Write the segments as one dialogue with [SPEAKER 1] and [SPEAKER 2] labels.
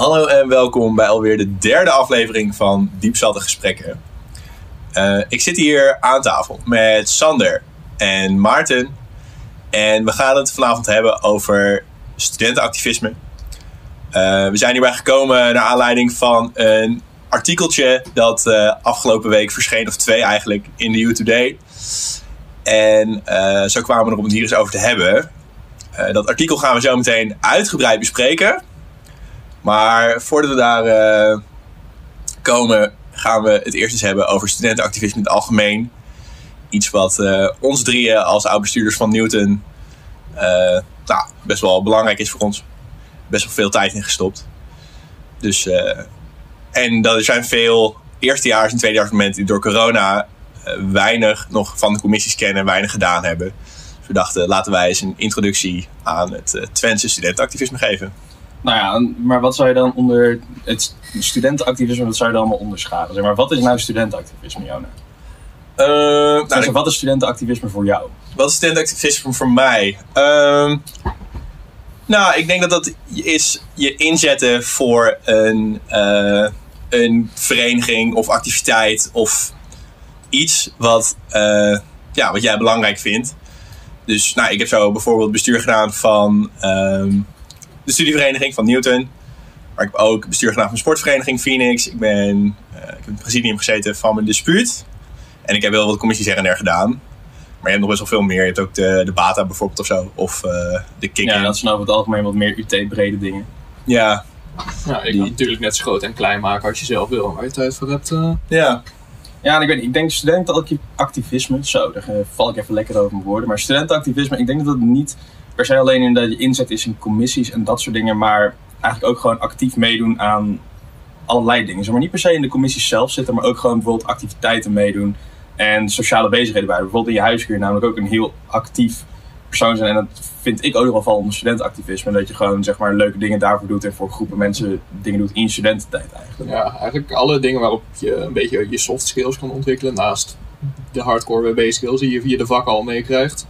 [SPEAKER 1] Hallo en welkom bij alweer de derde aflevering van Diepzatte Gesprekken. Uh, ik zit hier aan tafel met Sander en Maarten. En we gaan het vanavond hebben over studentenactivisme. Uh, we zijn hierbij gekomen naar aanleiding van een artikeltje dat uh, afgelopen week verscheen, of twee eigenlijk, in de U Today. En zo kwamen we erop om het hier eens over te hebben. dat artikel gaan we zo meteen uitgebreid bespreken. Maar voordat we daar uh, komen, gaan we het eerst eens hebben over studentenactivisme in het algemeen. Iets wat uh, ons drieën als oud-bestuurders van Newton uh, nou, best wel belangrijk is voor ons. Best wel veel tijd in gestopt. Dus, en er zijn veel eerstejaars en tweedejaarsmomenten die door corona weinig nog van de commissies kennen en weinig gedaan hebben. Dus we dachten, laten wij eens een introductie aan het Twentse studentenactivisme geven.
[SPEAKER 2] Nou ja, maar wat zou je dan onder het studentenactivisme, wat zou je dan allemaal onderscharen? Zeg maar, wat is nou studentenactivisme, Jona? Uh, nou, wat is studentenactivisme voor jou?
[SPEAKER 1] Wat is studentenactivisme voor mij? Uh, nou, ik denk dat dat is je inzetten voor een, uh, een vereniging of activiteit of iets wat, uh, ja, wat jij belangrijk vindt. Dus nou, ik heb zo bijvoorbeeld bestuur gedaan van ehm, de studievereniging van Newton. Maar ik heb ook bestuur gedaan van de sportvereniging Phoenix. Ik, ben, uh, ik heb in het presidium gezeten van mijn dispuut. En ik heb wel wat commissies her en der gedaan. Maar je hebt nog best wel veel meer. Je hebt ook de, de BATA bijvoorbeeld of zo. Of uh, de kick
[SPEAKER 2] Ja, dat zijn over het algemeen wat meer UT-brede dingen.
[SPEAKER 1] Ja.
[SPEAKER 3] Ja, ik kan natuurlijk net zo groot en klein maken als je zelf wil. Waar je tijd voor hebt. Uh...
[SPEAKER 1] Ja.
[SPEAKER 2] Ja, ik, weet, ik denk studentenactivisme, zo, daar val ik even lekker over mijn woorden. Maar studentenactivisme, ik denk dat het niet per se alleen in dat je inzet is in commissies en dat soort dingen, maar eigenlijk ook gewoon actief meedoen aan allerlei dingen. Zeg maar niet per se in de commissies zelf zitten, maar ook gewoon bijvoorbeeld activiteiten meedoen en sociale bezigheden bij. Bijvoorbeeld in je huishuur namelijk ook een heel actief persoon zijn. En dat vind ik ook nog wel van onder studentenactivisme. Dat je gewoon zeg maar leuke dingen daarvoor doet en voor groepen mensen dingen doet in studententijd eigenlijk.
[SPEAKER 3] Ja, eigenlijk alle dingen waarop je een beetje je soft skills kan ontwikkelen. Naast de hardcore WB skills die je via de vak al meekrijgt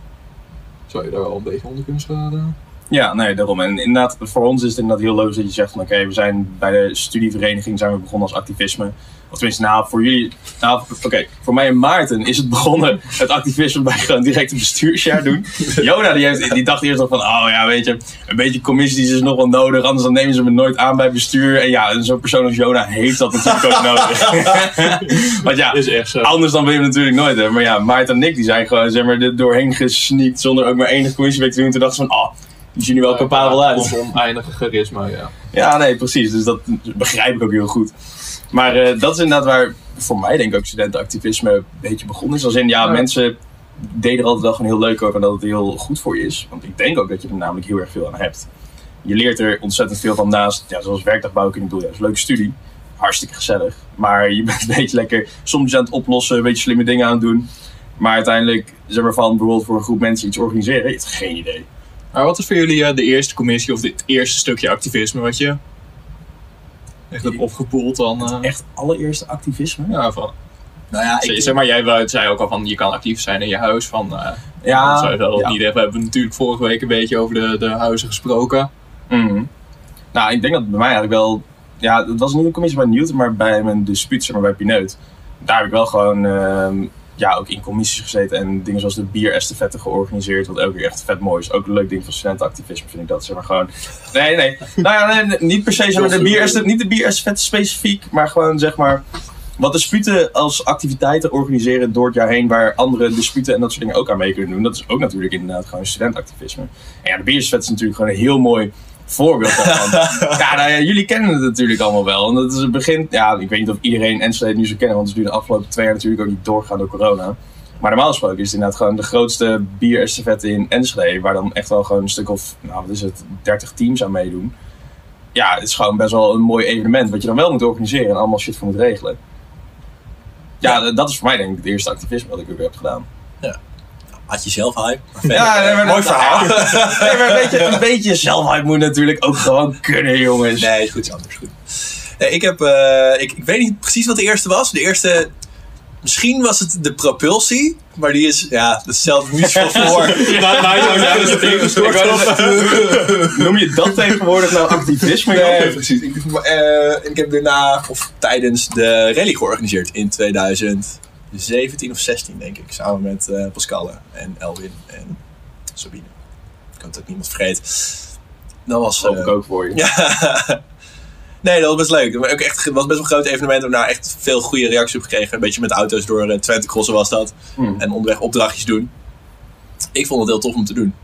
[SPEAKER 3] zou je daar wel een beetje onder kunnen schaden?
[SPEAKER 2] Ja, nee, daarom. En inderdaad, voor ons is het inderdaad heel logisch dat je zegt van oké, we zijn bij de studievereniging zijn we begonnen als activisme. Of tenminste, nou, voor jullie, nou, oké, voor mij en Maarten is het begonnen, het activisme bij gewoon direct een bestuursjaar doen. Jona, die, heeft, die dacht eerst nog van, oh ja, weet je, een beetje commissies is nog wel nodig, anders dan nemen ze me nooit aan bij bestuur. En ja, zo'n persoon als Jona heeft dat natuurlijk ook nodig. Want ja, is echt zo. anders dan wil je hem natuurlijk nooit hebben. Maar ja, Maarten en ik, die zijn gewoon, zeg maar, er doorheen gesneakt zonder ook maar enige commissieweek te doen. Toen dachten ze van, oh, die zien er wel capabel uit.
[SPEAKER 3] Oneindige charisma, ja.
[SPEAKER 2] Ja, nee, precies. Dus dat begrijp ik ook heel goed. Maar uh, dat is inderdaad waar voor mij denk ik ook studentenactivisme een beetje begonnen is. Als in, ja, mensen deden er altijd wel gewoon heel leuk over en dat het heel goed voor je is. Want ik denk ook dat je er namelijk heel erg veel aan hebt. Je leert er ontzettend veel van naast, ja, zoals werkdagbouw ik bedoel, ja, is een leuke studie. Hartstikke gezellig. Maar je bent een beetje lekker soms aan het oplossen, een beetje slimme dingen aan het doen. Maar uiteindelijk, zeg maar van bijvoorbeeld voor een groep mensen iets organiseren, je hebt geen idee.
[SPEAKER 3] Maar wat is voor jullie uh, de eerste commissie of het eerste stukje activisme wat je echt hebt opgepoeld dan?
[SPEAKER 2] Uh... Echt allereerste activisme?
[SPEAKER 3] Ja, van. Nou ja, ik... zeg maar, jij zei ook al van je kan actief zijn in je huis. Van, uh,
[SPEAKER 2] ja,
[SPEAKER 3] zou je dat ja. niet hebben. We hebben natuurlijk vorige week een beetje over de, de huizen gesproken.
[SPEAKER 2] Mm Nou, ik denk dat bij mij eigenlijk wel. Ja, het was niet een commissie bij Newton, maar bij mijn dispuut, zeg maar bij Pineut. Daar heb ik wel gewoon uh, ja, ook in commissies gezeten en dingen zoals de bierestafette georganiseerd. Wat ook weer echt vet mooi is. Ook een leuk ding van studentenactivisme vind ik dat. Zeg maar gewoon. Nee, nee. nou ja, nee, niet per se zeg maar, de bierestafette, niet de bierestafette specifiek, maar gewoon zeg maar. Wat disputen als activiteiten organiseren door het jaar heen, waar andere disputen en dat soort dingen ook aan mee kunnen doen. Dat is ook natuurlijk inderdaad gewoon studentactivisme. En ja, de bierestafette is natuurlijk gewoon een heel mooi voorbeeld daarvan. ja, nou ja, jullie kennen het natuurlijk allemaal wel. En dat is het begin, ja, ik weet niet of iedereen Enschede nu zo kennen, want het is nu de afgelopen twee jaar natuurlijk ook niet doorgegaan door corona. Maar normaal gesproken is het inderdaad gewoon de grootste bierestafette in Enschede, waar dan echt wel gewoon een stuk of, nou wat is het, 30 teams aan meedoen. Ja, het is gewoon best wel een mooi evenement, wat je dan wel moet organiseren en allemaal shit voor moet regelen. Ja, dat is voor mij denk ik het eerste activisme wat ik ook heb gedaan.
[SPEAKER 1] Ja had je zelfhype.
[SPEAKER 2] Ja, nee, mooi verhaal. nee, maar een beetje, een beetje zelfhype moet natuurlijk ook gewoon kunnen, jongens.
[SPEAKER 1] Nee, is goed, anders goed. Nee, ik, heb, uh, ik, ik weet niet precies wat de eerste was. De eerste Misschien was het de propulsie, maar die is, ja, dat stelt niet zo voor.
[SPEAKER 3] Is
[SPEAKER 2] Noem je dat tegenwoordig nou activisme?
[SPEAKER 1] Nee, precies. Ik, eh, ik heb daarna, of tijdens de rally georganiseerd in 2017 of 16, denk ik. Samen met eh Pascalle en Elwin en Sabine. Ik hoop dat ik niemand vergeet. Dat was... Eh,
[SPEAKER 2] ik ook voor je.
[SPEAKER 1] Ja. Nee, dat was best leuk. Maar ook echt, het was best wel een groot evenement. We hebben daar echt veel goede reacties op gekregen. Een beetje met auto's door eh, Twente crossen was dat.
[SPEAKER 2] Hmm.
[SPEAKER 1] En onderweg opdrachtjes doen. Ik vond het heel tof om te doen.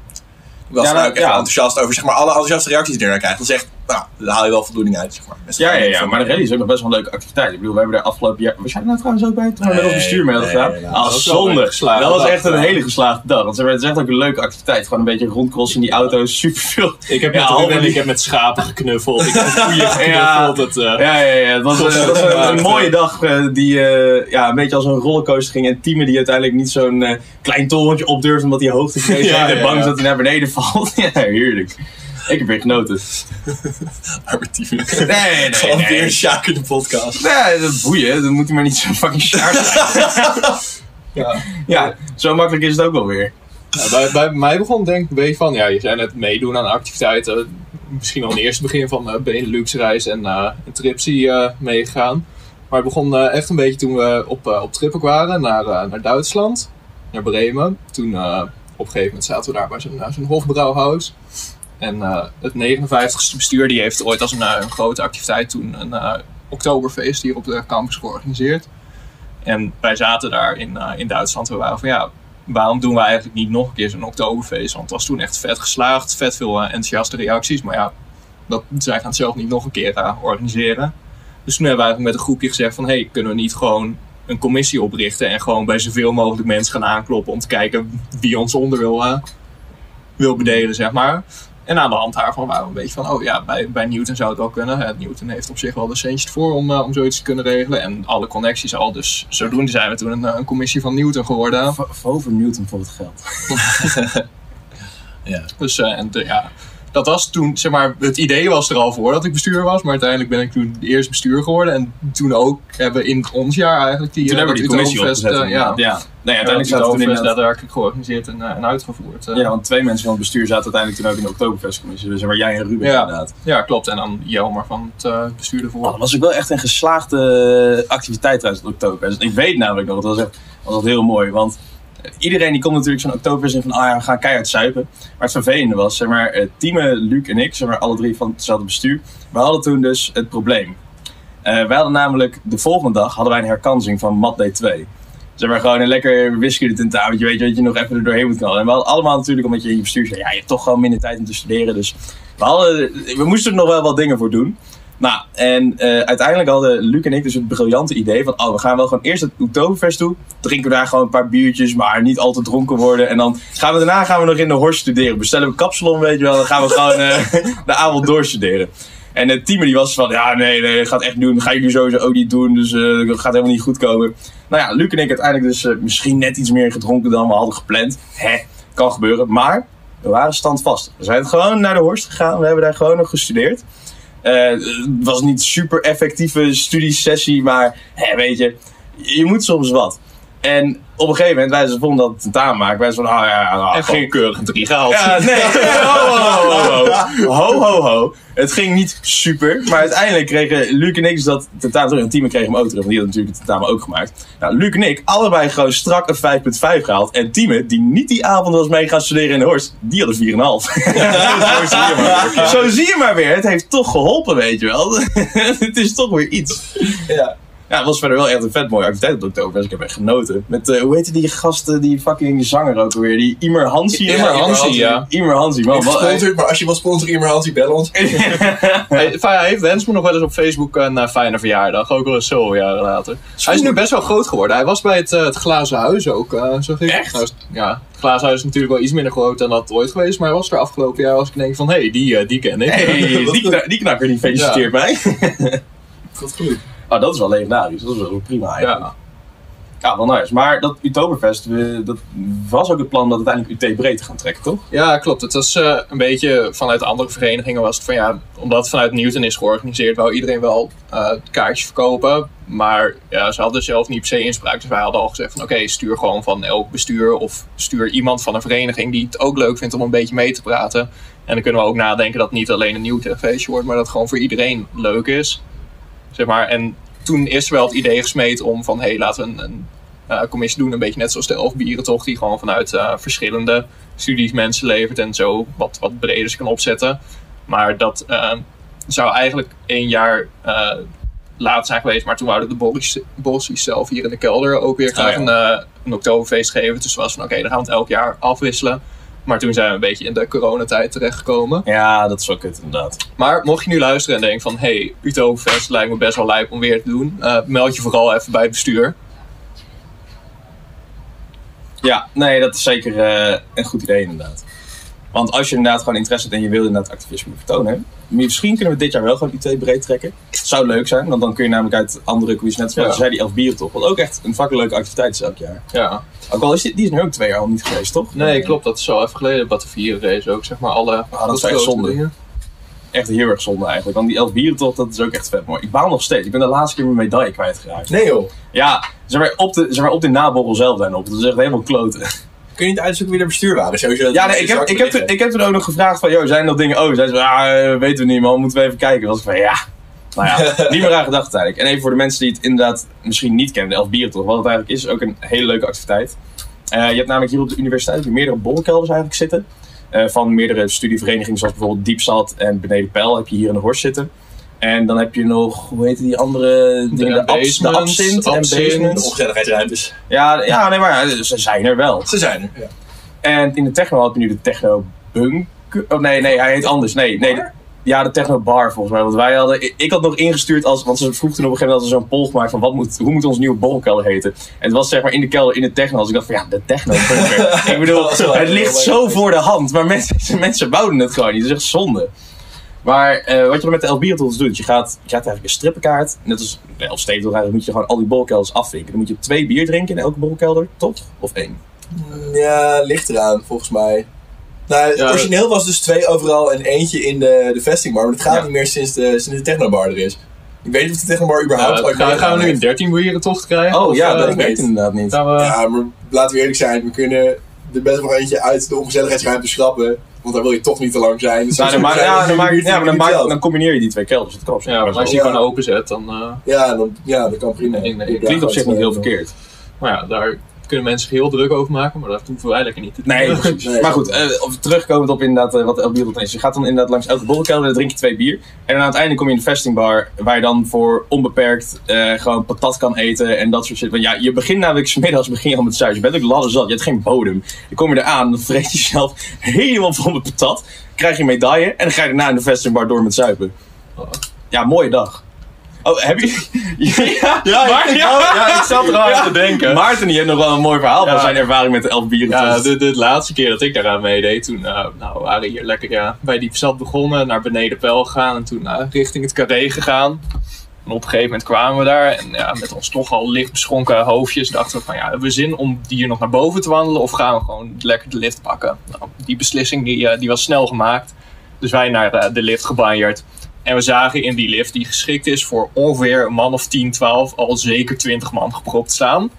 [SPEAKER 1] Ik was
[SPEAKER 2] Ja,
[SPEAKER 1] daar ook echt enthousiast over zeg maar, alle enthousiaste reacties die je ernaar krijgt. Dat is echt, nou, daar haal je wel voldoening uit. Zeg maar.
[SPEAKER 2] Ja, ja, ja, maar de rally is ook nog best wel een leuke activiteit. Ik bedoel, we hebben er afgelopen jaar... Zijn er nou trouwens ook bij we met ons bestuur mee hadden gedaan.
[SPEAKER 1] nee,
[SPEAKER 2] Ah,
[SPEAKER 3] was
[SPEAKER 2] zonde. Dat was
[SPEAKER 3] dag,
[SPEAKER 2] echt een hele geslaagde dag. Want het is echt ook een leuke activiteit. Gewoon een beetje rondcrossen in die auto's. Superveel.
[SPEAKER 3] Ik heb
[SPEAKER 2] Ja,
[SPEAKER 3] met
[SPEAKER 2] die-
[SPEAKER 3] ik heb met schapen geknuffeld. Ik heb koeien
[SPEAKER 2] Ja.
[SPEAKER 3] geknuffeld. Het, eh,
[SPEAKER 2] Ja, ja, ja. Het was, eh, was een, mooie dag eh, die eh, ja, een beetje als een rollercoaster ging. En Tieme die uiteindelijk niet zo'n klein torentje opdurft omdat hij hoogtevrees
[SPEAKER 3] Ja,
[SPEAKER 2] heeft en bang dat hij naar beneden valt. ja, heerlijk. Ik heb weer genoten.
[SPEAKER 1] Arme type.
[SPEAKER 2] Nee, nee,
[SPEAKER 1] Gewoon
[SPEAKER 2] nee.
[SPEAKER 1] weer een Sjaak in de podcast.
[SPEAKER 2] Nee, dat boeien. Dan moet hij maar niet zo fucking sharp zijn.
[SPEAKER 3] ja.
[SPEAKER 2] ja, zo makkelijk is het ook wel weer.
[SPEAKER 3] Ja, bij, bij mij begon denk ik een beetje van, ja, je zei net meedoen aan activiteiten. Misschien al in het eerste begin van de Benelux-reis en uh, een Tripsy eh, meegegaan. Maar het begon echt een beetje toen we op, op trippen waren naar, naar Duitsland, naar Bremen. Toen op een gegeven moment zaten we daar bij zo'n zo'n hofbrouwhuis. En eh, het 59ste bestuur die heeft ooit als een, eh, grote activiteit toen een eh, Oktoberfeest hier op de campus georganiseerd. En wij zaten daar in, eh, in Duitsland. We waren van ja, waarom doen we eigenlijk niet nog een keer zo'n Oktoberfeest? Want het was toen echt vet geslaagd, vet veel enthousiaste reacties. Maar ja, dat, zij gaan het zelf niet nog een keer organiseren. Dus toen hebben we eigenlijk met een groepje gezegd van... hey, kunnen we niet gewoon een commissie oprichten... en gewoon bij zoveel mogelijk mensen gaan aankloppen... om te kijken wie ons onder wil, wil bedelen, zeg maar. En aan de hand daarvan waren we een beetje van... oh ja, bij, bij Newton zou het wel kunnen. Hè, Newton heeft op zich wel de centjes voor om, eh, om zoiets te kunnen regelen. En alle connecties al. Dus zodoende zijn we toen een, eh, een commissie van Newton geworden.
[SPEAKER 2] Over Newton voor het geld.
[SPEAKER 1] Ja.
[SPEAKER 3] Dus eh, en de- ja, dat was toen, zeg maar, het idee was er al voor dat ik bestuur was. Maar uiteindelijk ben ik toen eerst bestuur geworden. En toen ook hebben we in ons jaar eigenlijk die,
[SPEAKER 2] Toen
[SPEAKER 3] eh,
[SPEAKER 2] hebben we die commissie opgezet.
[SPEAKER 3] eh, ja.
[SPEAKER 2] Nee,
[SPEAKER 3] Uiteindelijk
[SPEAKER 2] zaten we
[SPEAKER 3] fest
[SPEAKER 2] inderdaad...
[SPEAKER 3] daadwerkelijk georganiseerd en, eh, en uitgevoerd.
[SPEAKER 2] Ja, want twee mensen van het bestuur zaten uiteindelijk toen ook in de Oktoberfestcommissie. Dus waar jij en Ruben
[SPEAKER 3] Ja.
[SPEAKER 2] inderdaad.
[SPEAKER 3] Ja, klopt. En dan Jelmer van het bestuur ervoor.
[SPEAKER 2] Oh, dat was ook wel echt een geslaagde activiteit tijdens het Oktoberfest. Ik weet namelijk nog, dat was echt, dat was heel mooi. Want iedereen die komt natuurlijk zo'n Oktoberfest in van, ah ja, we gaan keihard zuipen. Maar het vervelende was, zeg maar, eh, Tieme, Luc en ik, zeg maar, alle drie van hetzelfde bestuur. We hadden toen dus het probleem. Eh, wij hadden namelijk, de volgende dag hadden wij een herkansing van Mat D2. Zeg maar gewoon een lekker wiskunde tentamentje, weet je, wat je nog even er doorheen moet knallen. En we hadden allemaal natuurlijk, omdat je in je bestuur zei, ja, je hebt toch gewoon minder tijd om te studeren. Dus we, hadden, we moesten er nog wel wat dingen voor doen. Nou, en eh, uiteindelijk hadden Luc en ik dus het briljante idee van... oh, we gaan wel gewoon eerst het Oktoberfest toe. Drinken we daar gewoon een paar biertjes, maar niet al te dronken worden. En dan gaan we daarna gaan we nog in de Horst studeren. Bestellen we kapsalon, weet je wel. Dan gaan we gewoon eh, de avond doorstuderen. En het team was van, ja, nee, nee, dat gaat echt doen. Dat gaan jullie sowieso ook niet doen, dus eh, dat gaat helemaal niet goed komen. Nou ja, Luc en ik uiteindelijk dus misschien net iets meer gedronken dan we hadden gepland. Hè, kan gebeuren. Maar we waren standvastig. We zijn gewoon naar de Horst gegaan. We hebben daar gewoon nog gestudeerd. Eh, het was niet super effectieve studiesessie, maar hè, weet je, je moet soms wat. En op een gegeven moment, wij ze vonden dat het tentamen maken. Wij zeiden van, ah ja, nou,
[SPEAKER 3] En
[SPEAKER 2] gewoon
[SPEAKER 3] geen keurig een drie gehaald.
[SPEAKER 2] ja, nee. Ho, ho, ho, ho. Ho, ho, ho. Het ging niet super. Maar uiteindelijk kregen Luc en ik dus dat tentamen terug. En Tieme kreeg hem ook terug. Want die had natuurlijk het tentamen ook gemaakt. Nou, Luc en ik, allebei gewoon strak een 5,5 gehaald. En Tieme, die niet die avond was mee gaan studeren in de Horst, die had een 4,5. Zo zie je maar weer. Zo zie je maar weer. Het heeft toch geholpen, weet je wel. het is toch weer iets.
[SPEAKER 1] Ja.
[SPEAKER 2] Ja, het was verder wel echt een vet mooie activiteit op Oktoberfest. Ik heb echt genoten. Met, eh, hoe heette die gasten, die fucking zanger ook alweer? Die Imer Hansi.
[SPEAKER 1] Ja,
[SPEAKER 3] Immer
[SPEAKER 1] Immer
[SPEAKER 3] Hansi, ja.
[SPEAKER 2] Imer Hansi, man.
[SPEAKER 1] Maar als je wil sponsoren, Immer Hansi, bel ons.
[SPEAKER 3] Hij, hij heeft wens me nog wel eens op Facebook een uh, fijne verjaardag. Ook al eens zoveel jaren later. Hij is nu best wel groot geworden. Hij was bij het, eh, het Glazen Huis ook, eh zag ik.
[SPEAKER 2] Echt?
[SPEAKER 3] Nou, is- ja, het Glazen Huis is natuurlijk wel iets minder groot dan dat ooit geweest. Maar hij was er afgelopen jaar als ik denk van, hé, hey, die, eh, die ken ik.
[SPEAKER 2] Hey, die, kna- die knakker die feliciteert mij.
[SPEAKER 1] Goed goed.
[SPEAKER 2] Oh, dat is wel legendarisch. Dat is wel prima eigenlijk.
[SPEAKER 3] Ja.
[SPEAKER 2] Ja, wel nice. Maar dat Utoberfest, dat was ook het plan dat uiteindelijk UT breed te gaan trekken, toch?
[SPEAKER 3] Ja, klopt. Het was eh, een beetje vanuit andere verenigingen was het van ja, omdat het vanuit Newton is georganiseerd, wou iedereen wel eh kaartjes verkopen. Maar ja, ze hadden zelf niet per se inspraak. Dus wij hadden al gezegd van oké, stuur gewoon van elk bestuur of stuur iemand van een vereniging die het ook leuk vindt om een beetje mee te praten. En dan kunnen we ook nadenken dat het niet alleen een Newton feestje wordt, maar dat het gewoon voor iedereen leuk is. Zeg maar. En toen is er wel het idee gesmeed om van hé, hey, laten we een, een eh, commissie doen. Een beetje net zoals de Elf Bierentocht, die gewoon vanuit eh, verschillende studies mensen levert en zo wat, wat breder kan opzetten. Maar dat eh, zou eigenlijk één jaar laat zijn geweest. Maar toen wouden de Bossies- zelf hier in de kelder ook weer graag
[SPEAKER 1] ja.
[SPEAKER 3] een, een oktoberfeest geven. Dus was van oké, dan gaan we het elk jaar afwisselen. Maar toen zijn we een beetje in de coronatijd terechtgekomen.
[SPEAKER 2] Ja, dat is wel kut inderdaad.
[SPEAKER 3] Maar mocht je nu luisteren en denken van... hey, Utoberfest lijkt me best wel lijp om weer te doen. eh, meld je vooral even bij het bestuur.
[SPEAKER 2] Ja, nee, dat is zeker eh, een goed idee inderdaad. Want als je inderdaad gewoon interesse hebt en je wil inderdaad activisme vertonen, misschien kunnen we dit jaar wel gewoon IT breed trekken. Zou leuk zijn, want dan kun je namelijk uit andere quiz net zoals
[SPEAKER 3] Ja.
[SPEAKER 2] zei, die elf bieren toch, wat ook echt een fucking leuke activiteit is elk jaar.
[SPEAKER 3] Ja.
[SPEAKER 2] Ook al is die, die is nu ook twee jaar al niet geweest, toch?
[SPEAKER 3] Nee, klopt. Dat is al even geleden. Battenvieren race ook, zeg maar. Alle
[SPEAKER 2] Ah, dat is echt zonde.
[SPEAKER 3] dingen.
[SPEAKER 2] Echt heel erg zonde eigenlijk, want die elf bieren toch, dat is ook echt vet mooi. Ik baal nog steeds, ik ben de laatste keer mijn medaille kwijtgeraakt.
[SPEAKER 1] Nee joh.
[SPEAKER 2] Ja, zeg maar op de, zeg maar op de naborrel zelf dan op, dat is echt helemaal kloten.
[SPEAKER 1] Kun je niet uitzoeken wie er bestuur waren? Sowieso
[SPEAKER 2] Ja, nee, ik, heb, ik, heb, toen- ik heb toen ook nog gevraagd van, joh, zijn dat dingen? Oh, zei ze, ja, eh, weten we niet man, moeten we even kijken. was ik van, ja, nou ja, niet meer aan gedacht eigenlijk. En even voor de mensen die het inderdaad misschien niet kennen, de Elf Bieren toch, wat het eigenlijk is, is ook een hele leuke activiteit. Eh, je hebt namelijk hier op de universiteit meerdere borrelkelders eigenlijk zitten. Eh, van meerdere studieverenigingen zoals bijvoorbeeld Diepzat en Beneden Pijl heb je hier in de Horst zitten. En dan heb je nog, hoe heet die andere dingen? De, abs, de absint en
[SPEAKER 3] Absint.
[SPEAKER 1] De ongezelligheidsruimtes.
[SPEAKER 2] Ja, ja, nee, maar ja, ze zijn er wel.
[SPEAKER 1] Ze zijn er. Ja.
[SPEAKER 2] En in de techno heb je nu de techno bunk. Oh nee, nee, hij heet anders. Nee, nee. de- ja, de techno bar volgens mij. Want wij hadden, ik, had nog ingestuurd als, want ze vroeg toen op een gegeven moment zo'n poll gemaakt van wat moet, hoe moet onze nieuwe borrelkelder heten. En het was zeg maar in de kelder in de techno. Als ik dacht van ja, de techno bunker. ik bedoel, het ligt zo voor de hand, maar mensen, mensen bouwden het gewoon niet. Dat is echt zonde. Maar eh, wat je dan met de Elbiertels doet, je gaat, je krijgt eigenlijk een strippenkaart. Net als bij eigenlijk moet je gewoon al die bolkelders afvinken. Dan moet je twee bier drinken in elke bolkelder, toch? Of één?
[SPEAKER 1] Ja, ligt eraan, volgens mij. Nou,
[SPEAKER 3] Ja,
[SPEAKER 1] origineel was dus twee overal en eentje in de, de vestingbar. Maar dat gaat
[SPEAKER 2] Ja.
[SPEAKER 1] niet meer sinds de, sinds de technobar er is. Ik weet niet of de technobar überhaupt
[SPEAKER 3] Ja, gaan, gaan we nu een
[SPEAKER 1] heeft.
[SPEAKER 3] 13 bieren tocht krijgen?
[SPEAKER 2] Oh
[SPEAKER 3] Of,
[SPEAKER 2] ja,
[SPEAKER 3] eh,
[SPEAKER 2] dat weet ik inderdaad niet.
[SPEAKER 3] we-
[SPEAKER 1] Ja, maar laten we eerlijk zijn. We kunnen er best wel eentje uit de ongezelligheidsruimte schrappen. Want daar wil je toch niet te lang zijn. Dus
[SPEAKER 2] Nou, dan, maak, ja, dan, maak, ja, maar dan, maak, combineer je die twee kelders. Op zich
[SPEAKER 3] ja, maar als je die
[SPEAKER 1] Ja.
[SPEAKER 3] gewoon openzet, dan... eh,
[SPEAKER 1] Ja, dan, ja, dat kan prima.
[SPEAKER 3] Nee, nee,
[SPEAKER 1] Ja,
[SPEAKER 2] Klinkt op zich niet heel verkeerd.
[SPEAKER 3] maar ja, daar kunnen mensen zich heel druk over maken. Maar dat hoeven wij lekker niet te doen.
[SPEAKER 2] Nee, precies. Maar goed, eh, of terugkomend op inderdaad eh, wat El Bier is. Je gaat dan inderdaad langs elke borrelkelder, dan drink je twee bier. En dan aan het einde kom je in de vestingbar, waar je dan voor onbeperkt eh, gewoon patat kan eten en dat soort shit. Want ja, je begint namelijk, 's middags begin je al met suiker. Je bent ook ladder zat, je hebt geen bodem. Dan kom je eraan, dan vreet je jezelf helemaal vol met patat. Krijg je een medaille en dan ga je daarna in de vestingbar door met zuipen.
[SPEAKER 3] Oh.
[SPEAKER 2] Ja, mooie dag. Oh, heb je... ja,
[SPEAKER 3] Ja,
[SPEAKER 2] maar-
[SPEAKER 3] ik, ja, ja, ik zat er al aan te denken.
[SPEAKER 2] Maarten die heeft nog wel een mooi verhaal van zijn ervaring met de elf bieren.
[SPEAKER 3] Ja, de, de laatste keer dat ik daaraan meedeed, toen eh, nou, we waren hier lekker ja, bij die stad begonnen, naar beneden Pel gegaan en toen eh, richting het carré gegaan. En op een gegeven moment kwamen we daar en ja, met ons toch al licht beschonken hoofdjes dachten we van ja, hebben we zin om hier nog naar boven te wandelen of gaan we gewoon lekker de lift pakken? Nou, die beslissing die, eh, die was snel gemaakt, dus wij naar de lift gebanjerd. En we zagen in die lift, die geschikt is voor ongeveer een man of 10, 12, al zeker 20 man gepropt staan.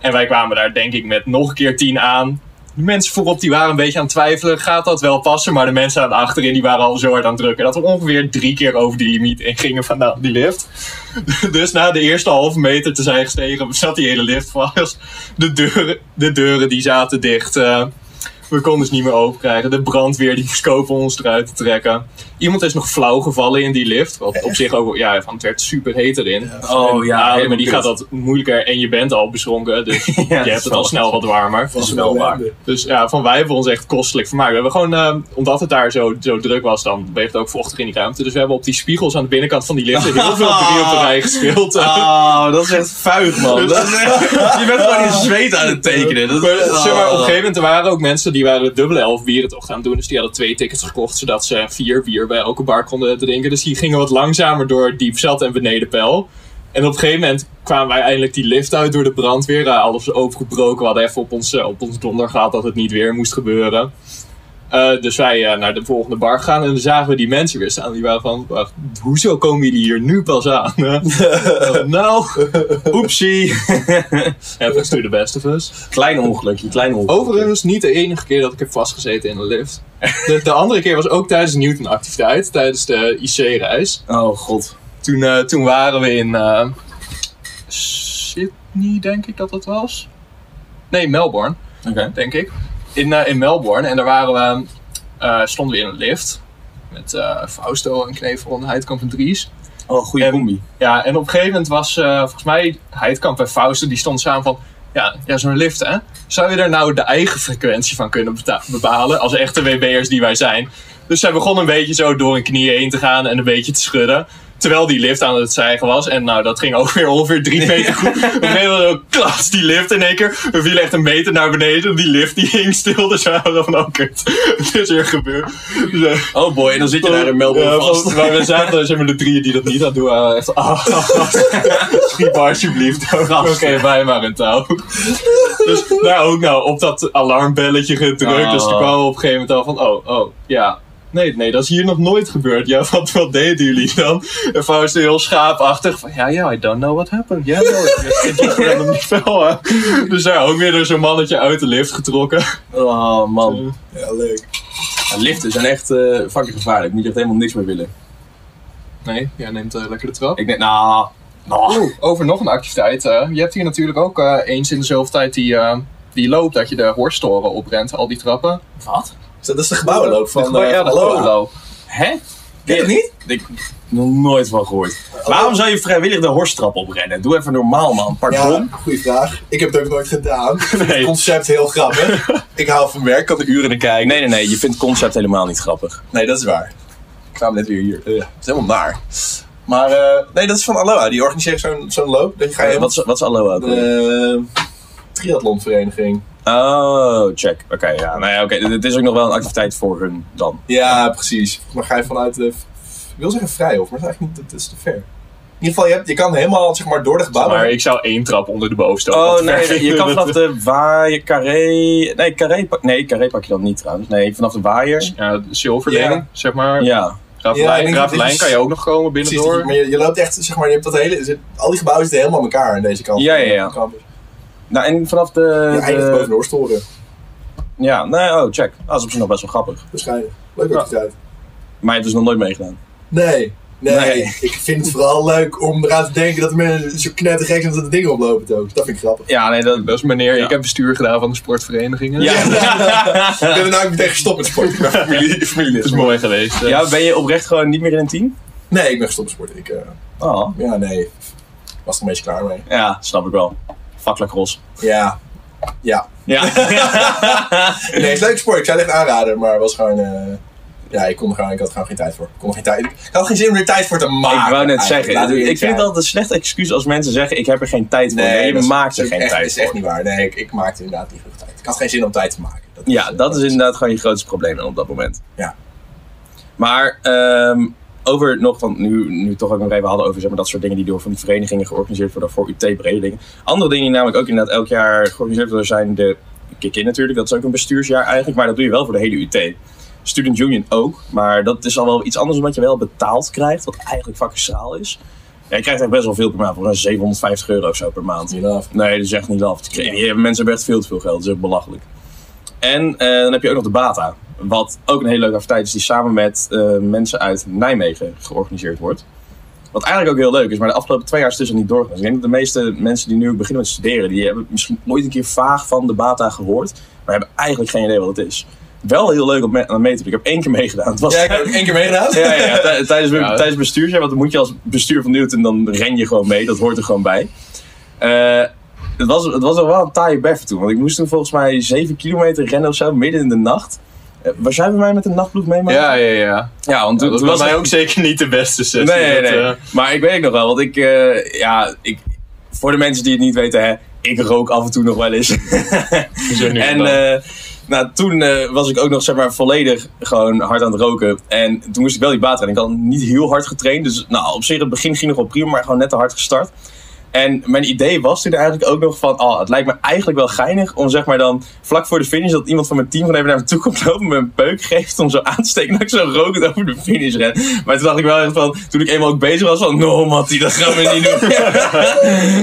[SPEAKER 3] En wij kwamen daar denk ik met nog een keer 10 aan. De mensen voorop die waren een beetje aan het twijfelen, gaat dat wel passen? Maar de mensen aan achterin die waren al zo hard aan het drukken. Dat we ongeveer drie keer over die limiet en gingen van die lift. Dus na de eerste halve meter te zijn gestegen, zat die hele lift vast. De deuren, de deuren die zaten dicht. eh, we konden ze niet meer open krijgen. De brandweer die moest ons eruit te trekken. Iemand is nog flauw gevallen in die lift. Wat op zich ook, ja, van het werd super heet erin.
[SPEAKER 2] Oh ja,
[SPEAKER 3] maar
[SPEAKER 2] helemaal
[SPEAKER 3] die
[SPEAKER 2] kut.
[SPEAKER 3] gaat dat moeilijker en je bent al beschonken. Dus je hebt het
[SPEAKER 2] wel
[SPEAKER 3] al snel wat warmer.
[SPEAKER 2] Waar.
[SPEAKER 1] waar.
[SPEAKER 3] Dus ja, van wij hebben ons echt kostelijk vermaakt. We hebben gewoon, eh, omdat het daar zo, zo druk was, dan bleef het ook vochtig in die ruimte. Dus we hebben op die spiegels aan de binnenkant van die lift heel veel drie op de rij gespeeld.
[SPEAKER 2] Oh, dat is echt vuig, man. Dat is echt- je bent gewoon in zweet aan het tekenen. Dat,
[SPEAKER 3] Maar, zeg maar, op een
[SPEAKER 2] oh.
[SPEAKER 3] gegeven moment er waren ook mensen die waren de dubbele elf bieren toch gaan doen. Dus die hadden twee tickets gekocht, zodat ze vier bier bij elke bar konden drinken. Dus die gingen wat langzamer door Diepzat en Benedenpel. En op een gegeven moment kwamen wij eindelijk die lift uit door de brandweer. Alles opengebroken. We hadden even op ons, uh, op ons donder gehad dat het niet weer moest gebeuren. Uh, dus wij uh, naar de volgende bar gaan en dan zagen we die mensen weer staan. Die waren van, wacht, hoezo komen jullie hier nu pas aan? nou,
[SPEAKER 2] Oepsie.
[SPEAKER 3] happens to the best of us.
[SPEAKER 2] klein ongelukje, klein ongelukje.
[SPEAKER 3] Overigens niet de enige keer dat ik heb vastgezeten in een lift. De, de andere keer was ook tijdens een Newton-activiteit, tijdens de IC-reis.
[SPEAKER 2] Oh god.
[SPEAKER 3] Toen, uh, toen waren we in Sydney, denk ik dat het was. Nee, Melbourne.
[SPEAKER 2] Okay.
[SPEAKER 3] denk ik. In, uh, in Melbourne. En daar waren we, stonden we in een lift. Met Fausto en Knevel en Heidkamp en Dries.
[SPEAKER 2] Oh, goede combi.
[SPEAKER 3] Ja, en op een gegeven moment was volgens mij Heidkamp en Fausto, die stonden samen van... Ja, ja zo'n lift hè. Zou je daar nou de eigen frequentie van kunnen bepalen? Als echte WB'ers die wij zijn. Dus zij begon een beetje zo door hun knieën heen te gaan en een beetje te schudden. Terwijl die lift aan het stijgen was. En nou, dat ging ook weer ongeveer drie meter goed. Op een gegeven moment zo, klas, die lift in één keer. We vielen echt een meter naar beneden. Die lift die hing stil. Dus we waren van, oh kut, het is weer gebeurd. Dus,
[SPEAKER 2] oh boy, en dan zit je daar in Melbourne
[SPEAKER 3] ja,
[SPEAKER 2] vast.
[SPEAKER 3] Maar we zaten, zeg maar, de drieën die dat niet hadden doen. echt, ah, schiet maar alsjeblieft. Oké, okay, wij maar een touw. Dus nou ook nou, op dat alarmbelletje gedrukt.
[SPEAKER 2] Oh.
[SPEAKER 3] Dus toen kwamen we op een gegeven moment al van, oh, oh, ja. Nee, nee, dat is hier nog nooit gebeurd. Ja, wat, wat deden jullie dan? En Faust heel schaapachtig van, ja, ja, I don't know what happened. Ja, no, it just randomly fell. Dus daar ook weer door zo'n mannetje uit de lift getrokken.
[SPEAKER 2] Oh man.
[SPEAKER 1] Ja, leuk.
[SPEAKER 2] Ja, liften zijn echt uh, fucking gevaarlijk. Moet je echt helemaal niks meer willen.
[SPEAKER 3] Nee, jij neemt uh, lekker de trap.
[SPEAKER 2] Ik denk, nou...
[SPEAKER 3] Oh, over nog een activiteit. Uh, je hebt hier natuurlijk ook uh, eens in de zoveel tijd die, uh, die loop dat je de horstoren oprent, al die trappen.
[SPEAKER 2] Wat?
[SPEAKER 1] Dat is de gebouwenloop van,
[SPEAKER 3] de, ja, de gebouwenloop.
[SPEAKER 2] Hè?
[SPEAKER 1] Ken je het niet?
[SPEAKER 2] Ik nog nooit van gehoord. Oh. Waarom zou je vrijwillig de horsttrap oprennen? Doe even normaal, man. Pardon.
[SPEAKER 1] Ja, goeie vraag. Ik heb het ook nooit gedaan. Nee. Het concept heel grappig. ik hou van werk, kan de uren naar kijken.
[SPEAKER 2] Nee, nee, nee. Je vindt het concept helemaal niet grappig.
[SPEAKER 1] Nee, dat is waar. Ik kwam net weer hier. Uh, het is helemaal naar. Maar uh, nee, dat is van Aloha. Die organiseert zo'n zo'n loop. Ga je
[SPEAKER 2] uh, wat, is, wat is Aloha?
[SPEAKER 1] De triathlonvereniging.
[SPEAKER 2] Oh, check. Oké, okay, ja. Nou ja, oké. Okay. Het is ook nog wel een activiteit voor hun dan.
[SPEAKER 1] Ja, precies. Maar ga je vanuit de... Ik wil zeggen vrijhof, maar dat is eigenlijk niet... Dat is te ver. In ieder geval, je, hebt, je kan helemaal zeg maar, door de gebouwen.
[SPEAKER 3] Maar ik zou één trap onder de bovenste.
[SPEAKER 2] Oh nee, je kan vanaf de waaier, carré... Nee, carré, nee, carré pak je dan niet trouwens. Nee, vanaf de waaier.
[SPEAKER 3] Ja, de Silverlane, ja. zeg maar.
[SPEAKER 2] Ja.
[SPEAKER 3] Graaflijn, ja, Graaflijn kan je ook nog komen binnendoor.
[SPEAKER 1] Precies, maar je, je, loopt echt, zeg maar, je hebt dat hele... Al die gebouwen zitten helemaal aan elkaar aan deze kant.
[SPEAKER 2] Ja, ja, ja.
[SPEAKER 1] Campus.
[SPEAKER 2] Nou, en vanaf de...
[SPEAKER 1] Je eindigt boven de Oorstoren.
[SPEAKER 2] Ja, nee, oh, check. Dat is op zich nog best wel grappig.
[SPEAKER 1] Waarschijnlijk. Leuke ja. activiteit.
[SPEAKER 2] Maar je hebt dus nog nooit meegedaan?
[SPEAKER 1] Nee. Nee, nee, ik vind het vooral leuk om eraan te denken dat de mensen zo knettergek zijn dat de dingen oplopen ook. Dat vind ik grappig.
[SPEAKER 3] Ja, nee, dat, dat is meneer. Ja. Ik heb bestuur gedaan van de sportverenigingen.
[SPEAKER 1] Ja, ja. ik ben er nou meteen gestopt met sport. Ik ben familie, familielid.
[SPEAKER 3] Dat is mooi geweest.
[SPEAKER 2] Ja, ben je oprecht gewoon niet meer in een team?
[SPEAKER 1] Nee, ik ben gestopt met sport. Ik, uh,
[SPEAKER 2] oh.
[SPEAKER 1] Ja, nee. Was er een beetje klaar mee.
[SPEAKER 2] Ja, snap ik wel. Fuck ros.
[SPEAKER 1] Ja. Ja.
[SPEAKER 2] Ja.
[SPEAKER 1] nee, het is leuk sport. Ik zou het echt aanraden, maar het was gewoon... Uh, ja, ik, kon gewoon, ik had gewoon geen tijd voor. Ik, kon geen tijd, ik had geen zin om er tijd voor te maken.
[SPEAKER 2] Ik wou net zeggen, ik vind het altijd een slecht excuus als mensen zeggen: Ik heb er geen tijd voor. Nee, nee je maakt er geen
[SPEAKER 1] echt,
[SPEAKER 2] tijd
[SPEAKER 1] voor. Dat is echt niet waar. Nee, ik, ik maakte inderdaad niet genoeg tijd. Ik had geen zin om tijd te maken.
[SPEAKER 2] Dat ja, is, dat is inderdaad gewoon je grootste probleem op dat moment.
[SPEAKER 1] Ja.
[SPEAKER 2] Maar um, over nog, van nu, nu toch ook nog even hadden over zeg maar, dat soort dingen die door van die verenigingen georganiseerd worden voor UT brede dingen. Andere dingen die namelijk ook inderdaad elk jaar georganiseerd worden zijn de kick-in natuurlijk. Dat is ook een bestuursjaar eigenlijk, maar dat doe je wel voor de hele UT. Student Union ook, maar dat is al wel iets anders omdat je wel betaald krijgt, wat eigenlijk fucking schraal is. Ja, je krijgt echt best wel veel per maand, voor 750 euro of zo per maand.
[SPEAKER 1] Niet af.
[SPEAKER 2] Nee, dat is echt niet af. Mensen hebben echt veel te veel geld, dat is echt belachelijk. En uh, dan heb je ook nog de BATA, wat ook een hele leuke activiteit is, die samen met uh, mensen uit Nijmegen georganiseerd wordt. Wat eigenlijk ook heel leuk is, maar de afgelopen twee jaar is het dus niet doorgegaan. Ik denk dat de meeste mensen die nu beginnen met studeren, die hebben misschien nooit een keer vaag van de BATA gehoord, maar hebben eigenlijk geen idee wat het is. Wel heel leuk om mee, aan mee te doen. Ik heb één keer meegedaan. Het was
[SPEAKER 1] ja, ik heb één keer meegedaan.
[SPEAKER 2] ja, ja, tijdens, ja. tijdens bestuursjaar, want dan moet je als bestuur van Newton, dan ren je gewoon mee. Dat hoort er gewoon bij. Uh, het was, het was wel een taaie bef toen, want ik moest toen volgens mij 7 kilometer rennen of zo, midden in de nacht. Waar zijn we mij met een nachtploeg mee?
[SPEAKER 3] Ja, ja, ja.
[SPEAKER 2] Ja, want toen,
[SPEAKER 3] dat was mij ook zeker niet de beste sessie.
[SPEAKER 2] Nee, nee,
[SPEAKER 3] dat,
[SPEAKER 2] nee. Uh... Maar ik weet nog wel, want ik, uh, ja, ik, voor de mensen die het niet weten, hè, ik rook af en toe nog wel eens. En uh, nou, toen eh, was ik ook nog zeg maar volledig gewoon hard aan het roken. En toen moest ik wel die baan trainen. Ik had niet heel hard getraind. Dus nou, op zich, het begin ging nog wel prima, maar gewoon net te hard gestart. En mijn idee was toen eigenlijk ook nog van, oh, het lijkt me eigenlijk wel geinig om zeg maar dan vlak voor de finish dat iemand van mijn team gewoon even naar me toe komt lopen, me een peuk geeft om zo aan te steken dat ik zo rokend over de finish ren. Maar toen dacht ik wel echt van, toen ik eenmaal ook bezig was van, no Mattie, dat gaan we niet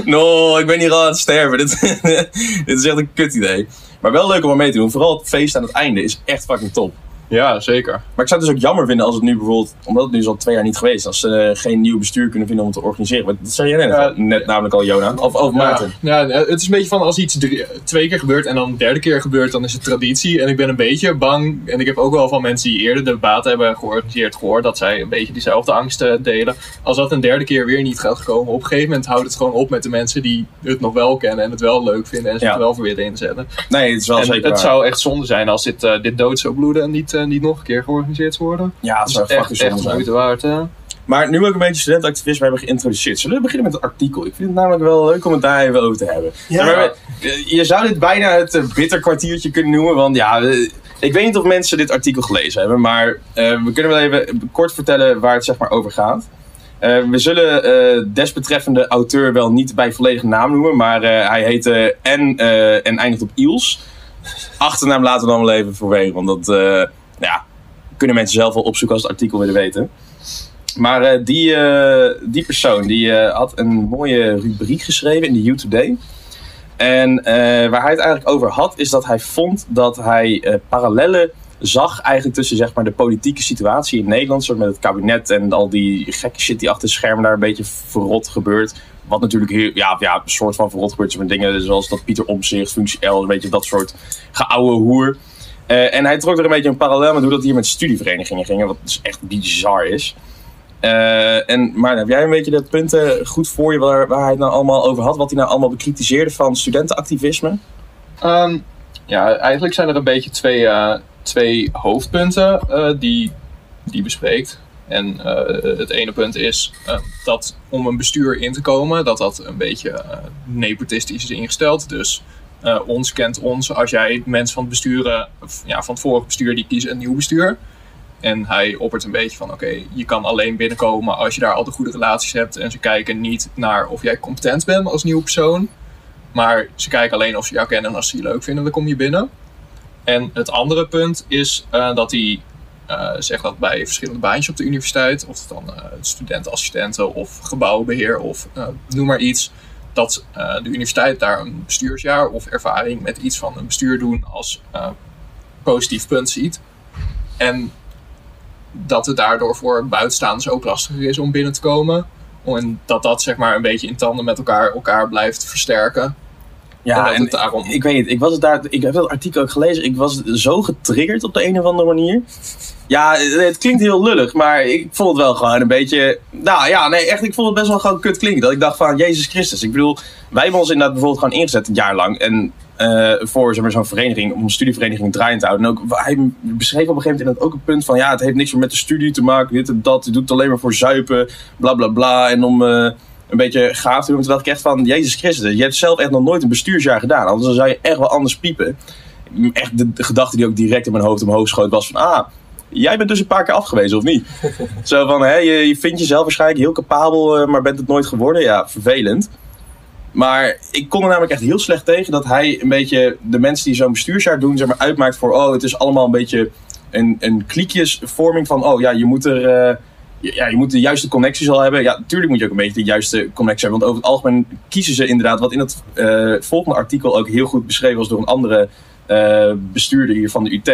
[SPEAKER 2] doen. no, ik ben hier al aan het sterven. Dit, dit is echt een kut idee. Maar wel leuk om er mee te doen. Vooral het feest aan het einde is echt fucking top.
[SPEAKER 3] Ja, zeker.
[SPEAKER 2] Maar ik zou het dus ook jammer vinden als het nu bijvoorbeeld, omdat het nu al twee jaar niet geweest, als ze geen nieuw bestuur kunnen vinden om het te organiseren. Want dat zei jij net,
[SPEAKER 3] Ja.
[SPEAKER 2] net namelijk al, Jona. Of over Maarten.
[SPEAKER 3] Ja, ja, het is een beetje van als iets drie- twee keer gebeurt en dan de derde keer gebeurt, dan is het traditie. En ik ben een beetje bang, en ik heb ook wel van mensen die eerder de debaten hebben georganiseerd gehoord, dat zij een beetje diezelfde angsten delen. Als dat een derde keer weer niet gaat komen, op een gegeven moment houdt het gewoon op met de mensen die het nog wel kennen en het wel leuk vinden en zich
[SPEAKER 2] Ja.
[SPEAKER 3] er wel voor weer inzetten.
[SPEAKER 2] Nee, het is wel
[SPEAKER 3] En
[SPEAKER 2] zeker
[SPEAKER 3] het
[SPEAKER 2] waar.
[SPEAKER 3] zou echt zonde zijn als dit, eh, dit dood zou bloeden en niet, eh, niet nog een keer georganiseerd worden.
[SPEAKER 2] Ja, het
[SPEAKER 3] Dat
[SPEAKER 2] zou
[SPEAKER 3] is echt, echt de
[SPEAKER 2] zijn.
[SPEAKER 3] moeite waard. hè.
[SPEAKER 2] Maar nu we ook een beetje studentenactivisme hebben geïntroduceerd, zullen we beginnen met het artikel? Ik vind het namelijk wel leuk om het daar even over te hebben.
[SPEAKER 1] Ja.
[SPEAKER 2] Maar we- je zou dit bijna het eh, bitterkwartiertje kunnen noemen, want ja, ik weet niet of mensen dit artikel gelezen hebben, maar eh, we kunnen wel even kort vertellen waar het zeg maar over gaat. Eh, we zullen eh, desbetreffende auteur wel niet bij volledige naam noemen, maar eh, hij heette en, eh, en eindigt op Iels. Achternaam laten we dan wel even voorwege, want dat eh, ja, kunnen mensen zelf wel opzoeken als het artikel willen weten. Maar eh, die, eh, die persoon die, eh, had een mooie rubriek geschreven in de You Today. En waar hij het eigenlijk over had, is dat hij vond dat hij parallellen zag eigenlijk tussen zeg maar, de politieke situatie in Nederland, soort met het kabinet en al die gekke shit die achter de schermen daar een beetje verrot gebeurt. Wat natuurlijk heel, ja, ja, een soort van verrot gebeurt, met dingen zoals dat Pieter Omzicht, functie L, een beetje dat soort geouwe hoer. Eh, en hij trok er een beetje een parallel met hoe dat hier met studieverenigingen ging, wat dus echt bizar is. Eh, en, maar heb jij een beetje de punten goed voor je waar, waar hij het nou allemaal over had? Wat hij nou allemaal bekritiseerde van studentenactivisme?
[SPEAKER 3] Ehm, ja, eigenlijk zijn er een beetje twee, eh, twee hoofdpunten eh, die die bespreekt. En eh, het ene punt is eh, dat om een bestuur in te komen, dat dat een beetje eh, nepotistisch is ingesteld. Dus eh, ons kent ons. Als jij mensen van het bestuur, of, ja, van het vorige bestuur, die kiezen een nieuw bestuur. En hij oppert een beetje van: oké, je kan alleen binnenkomen als je daar al de goede relaties hebt. En ze kijken niet naar of jij competent bent als nieuwe persoon. Maar ze kijken alleen of ze jou kennen en als ze je leuk vinden, dan kom je binnen. En het andere punt is eh, dat hij eh, zegt dat bij verschillende baantjes op de universiteit, of dan eh studentenassistenten of gebouwbeheer of noem maar iets, dat eh, de universiteit daar een bestuursjaar of ervaring met iets van een bestuur doen als eh, positief punt ziet. En dat het daardoor voor buitenstaanders ook lastiger is om binnen te komen. En dat dat zeg maar een beetje in tanden met elkaar, elkaar blijft versterken.
[SPEAKER 2] Ja,
[SPEAKER 3] dat
[SPEAKER 2] en
[SPEAKER 3] het daarom...
[SPEAKER 2] ik weet niet, ik, was het daar, ik heb dat artikel ook gelezen. Ik was zo getriggerd op de een of andere manier. Ja, het het klinkt heel lullig, maar ik vond het wel gewoon een beetje. Nou ja, nee, echt, ik vond het best wel gewoon kut klinken. Dat ik dacht van, Jezus Christus. Ik bedoel, wij hebben ons inderdaad bijvoorbeeld gewoon ingezet een jaar lang. En eh, voor zeg maar, zo'n vereniging, om een studievereniging draaiend te houden. En ook, hij beschreef op een gegeven moment inderdaad ook een punt van, ja, het heeft niks meer met de studie te maken. Dit en dat, je doet het alleen maar voor zuipen, bla bla bla. En om. eh, een beetje gaaf te doen. Ik echt van, Jezus Christus, je hebt zelf echt nog nooit een bestuursjaar gedaan. Anders dan zou je echt wel anders piepen. Echt de, de gedachte die ook direct in mijn hoofd omhoog schoot was van, ah, jij bent dus een paar keer afgewezen, of niet? Zo van, hè, je, je vindt jezelf waarschijnlijk heel capabel, eh, maar bent het nooit geworden. Ja, vervelend. Maar ik kon er namelijk echt heel slecht tegen dat hij een beetje de mensen die zo'n bestuursjaar doen, zeg maar, uitmaakt voor, oh, het is allemaal een beetje een, een kliekjesvorming van, oh ja, je moet er... eh, ja, je moet de juiste connecties al hebben. Ja, natuurlijk moet je ook een beetje de juiste connectie hebben. Want over het algemeen kiezen ze inderdaad, wat in het eh, volgende artikel ook heel goed beschreven was door een andere eh, bestuurder hier van de UT.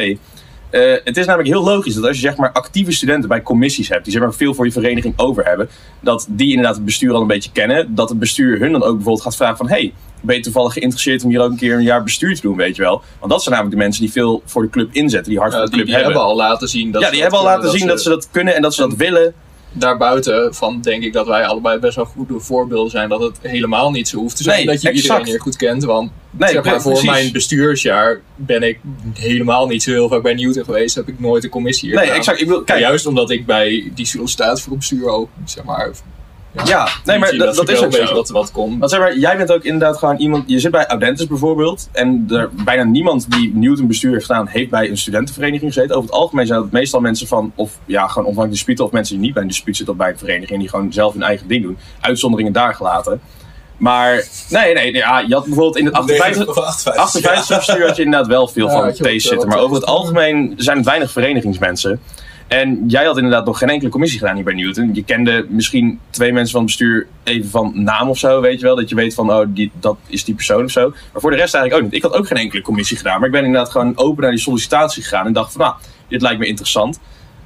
[SPEAKER 2] Eh, het is namelijk heel logisch dat als je zeg maar actieve studenten bij commissies hebt, die zeg maar veel voor je vereniging over hebben, dat die inderdaad het bestuur al een beetje kennen. Dat het bestuur hun dan ook bijvoorbeeld gaat vragen van, hey, ben je toevallig geïnteresseerd om hier ook een keer een jaar bestuur te doen, weet je wel? Want dat zijn namelijk de mensen die veel voor de club inzetten, die hard
[SPEAKER 3] Ja,
[SPEAKER 2] voor de
[SPEAKER 3] die,
[SPEAKER 2] club
[SPEAKER 3] die
[SPEAKER 2] hebben.
[SPEAKER 3] hebben al laten zien dat
[SPEAKER 2] ja,
[SPEAKER 3] ze
[SPEAKER 2] die
[SPEAKER 3] dat
[SPEAKER 2] hebben al
[SPEAKER 3] kunnen,
[SPEAKER 2] laten zien dat ze dat kunnen en dat ze dat willen.
[SPEAKER 3] daarbuiten van denk ik dat wij allebei best wel goede voorbeelden zijn dat het helemaal niet zo hoeft te zijn
[SPEAKER 2] Nee,
[SPEAKER 3] dat je
[SPEAKER 2] exact.
[SPEAKER 3] iedereen hier goed kent. Want
[SPEAKER 2] Nee,
[SPEAKER 3] zeg maar, voor
[SPEAKER 2] precies.
[SPEAKER 3] mijn bestuursjaar ben ik helemaal niet zo heel vaak bij Newton geweest. Heb ik nooit een commissie hier
[SPEAKER 2] Nee,
[SPEAKER 3] gedaan.
[SPEAKER 2] exact. Ik wil,
[SPEAKER 3] Maar juist omdat ik bij die sollicitatie voor bestuur ook zeg maar
[SPEAKER 2] Ja, nee, maar dat, is
[SPEAKER 3] een
[SPEAKER 2] ook zo.
[SPEAKER 3] wat, wat komt.
[SPEAKER 2] Want zeg maar, jij bent ook inderdaad gewoon iemand. Je zit bij Audentis bijvoorbeeld. En er, bijna niemand die Newton bestuur heeft gedaan, heeft bij een studentenvereniging gezeten. Over het algemeen zijn dat meestal mensen van. Of ja, gewoon onafhankelijk disputen. Of mensen die niet bij een dispuut zitten of bij een vereniging. Die gewoon zelf hun eigen ding doen. Uitzonderingen daar gelaten. Maar nee, nee, ja, je had bijvoorbeeld in het 58.
[SPEAKER 1] 58.
[SPEAKER 2] 58 bestuur had je inderdaad wel veel
[SPEAKER 3] Ja,
[SPEAKER 2] van deze
[SPEAKER 3] ook
[SPEAKER 2] zitten. Maar over het algemeen zijn het weinig verenigingsmensen. En jij had inderdaad nog geen enkele commissie gedaan hier bij Newton. Je kende misschien twee mensen van het bestuur even van naam of zo, weet je wel. Dat je weet van, oh, die, dat is die persoon of zo. Maar voor de rest eigenlijk ook niet. Ik had ook geen enkele commissie gedaan. Maar ik ben inderdaad gewoon open naar die sollicitatie gegaan. En dacht van, nou, dit lijkt me interessant.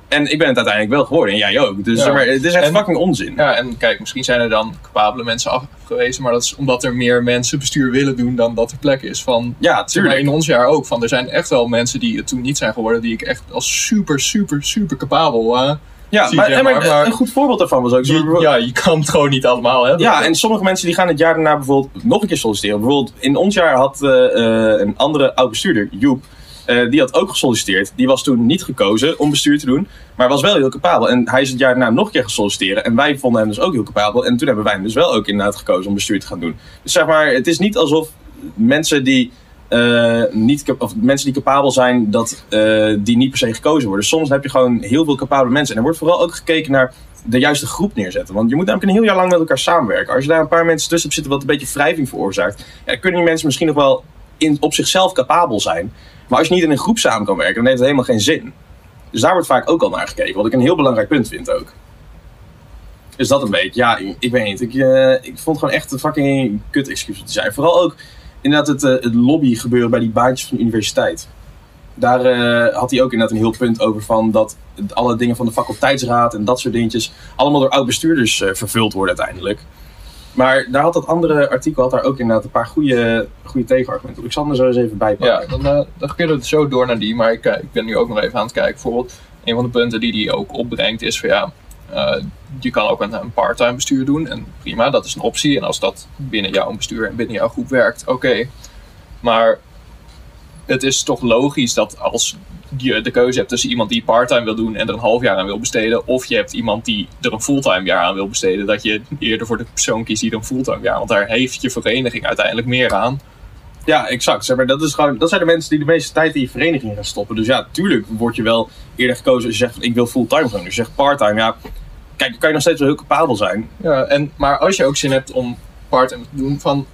[SPEAKER 2] En ik ben het uiteindelijk wel geworden. En jij ook. Dus
[SPEAKER 3] Ja.
[SPEAKER 2] maar, het is echt
[SPEAKER 3] En-
[SPEAKER 2] fucking onzin.
[SPEAKER 3] Ja, en kijk, misschien zijn er dan capabele mensen afgewezen, maar dat is omdat er meer mensen bestuur willen doen dan dat er plek is. Van,
[SPEAKER 2] Ja, tuurlijk.
[SPEAKER 3] in ons jaar ook. Van, er zijn echt wel mensen die het toen niet zijn geworden, die ik echt als super, super, super capabel. eh,
[SPEAKER 2] Ja, maar,
[SPEAKER 3] zeg
[SPEAKER 2] en maar,
[SPEAKER 3] maar, maar-
[SPEAKER 2] een goed voorbeeld daarvan was ook... bijvoorbeeld-
[SPEAKER 3] ja, je kan het gewoon niet allemaal hebben.
[SPEAKER 2] Ja, en sommige mensen die gaan het jaar daarna bijvoorbeeld nog een keer solliciteren. Bijvoorbeeld in ons jaar had eh, eh, een andere oud bestuurder, Joep, eh, die had ook gesolliciteerd. Die was toen niet gekozen om bestuur te doen, maar was wel heel capabel. En hij is het jaar daarna nog een keer gesolliciteren. En wij vonden hem dus ook heel capabel. En toen hebben wij hem dus wel ook inderdaad gekozen om bestuur te gaan doen. Dus zeg maar, het is niet alsof mensen die... eh, niet, of mensen die capabel zijn, dat eh, die niet per se gekozen worden. Soms heb je gewoon heel veel capabele mensen. En er wordt vooral ook gekeken naar de juiste groep neerzetten. Want je moet namelijk een heel jaar lang met elkaar samenwerken. Als je daar een paar mensen tussen hebt zitten wat een beetje wrijving veroorzaakt, ja, kunnen die mensen misschien nog wel in, op zichzelf capabel zijn. Maar als je niet in een groep samen kan werken, dan heeft het helemaal geen zin. Dus daar wordt vaak ook al naar gekeken, wat ik een heel belangrijk punt vind ook. Dus dat een beetje. Ja, ik, weet niet. Ik, eh, ik vond gewoon echt een fucking kut excuus te zijn. Vooral ook inderdaad het, eh, het lobby gebeuren bij die baantjes van de universiteit. Daar eh, had hij ook inderdaad een heel punt over van dat alle dingen van de faculteitsraad en dat soort dingetjes allemaal door oud-bestuurders eh, vervuld worden uiteindelijk. Maar daar had dat andere artikel had daar ook inderdaad een paar goede, goede tegenargumenten. Ik zal er zo eens even bij pakken.
[SPEAKER 3] Ja, dan, eh, dan kunnen we zo door naar die. Maar ik, eh, ik ben nu ook nog even aan het kijken. Bijvoorbeeld, een van de punten die die ook opbrengt is van ja, eh, je kan ook een, een part-time bestuur doen. En prima, dat is een optie. En als dat binnen jouw bestuur en binnen jouw groep werkt, oké. Maar het is toch logisch dat als je de keuze hebt tussen iemand die part-time wil doen en er een half jaar aan wil besteden, of je hebt iemand die er een fulltime jaar aan wil besteden, dat je eerder voor de persoon kiest die er een fulltime jaar. Want daar heeft je vereniging uiteindelijk meer aan.
[SPEAKER 2] Ja, exact. Zeg maar, dat, is gewoon, dat zijn de mensen die de meeste tijd in je vereniging gaan stoppen. Dus ja, tuurlijk word je wel eerder gekozen als je zegt van ik wil fulltime gaan. Dus je zegt parttime, ja, kijk, dan kan je nog steeds wel heel capabel zijn.
[SPEAKER 3] Ja, en, maar als je ook zin hebt om part-time te doen, van,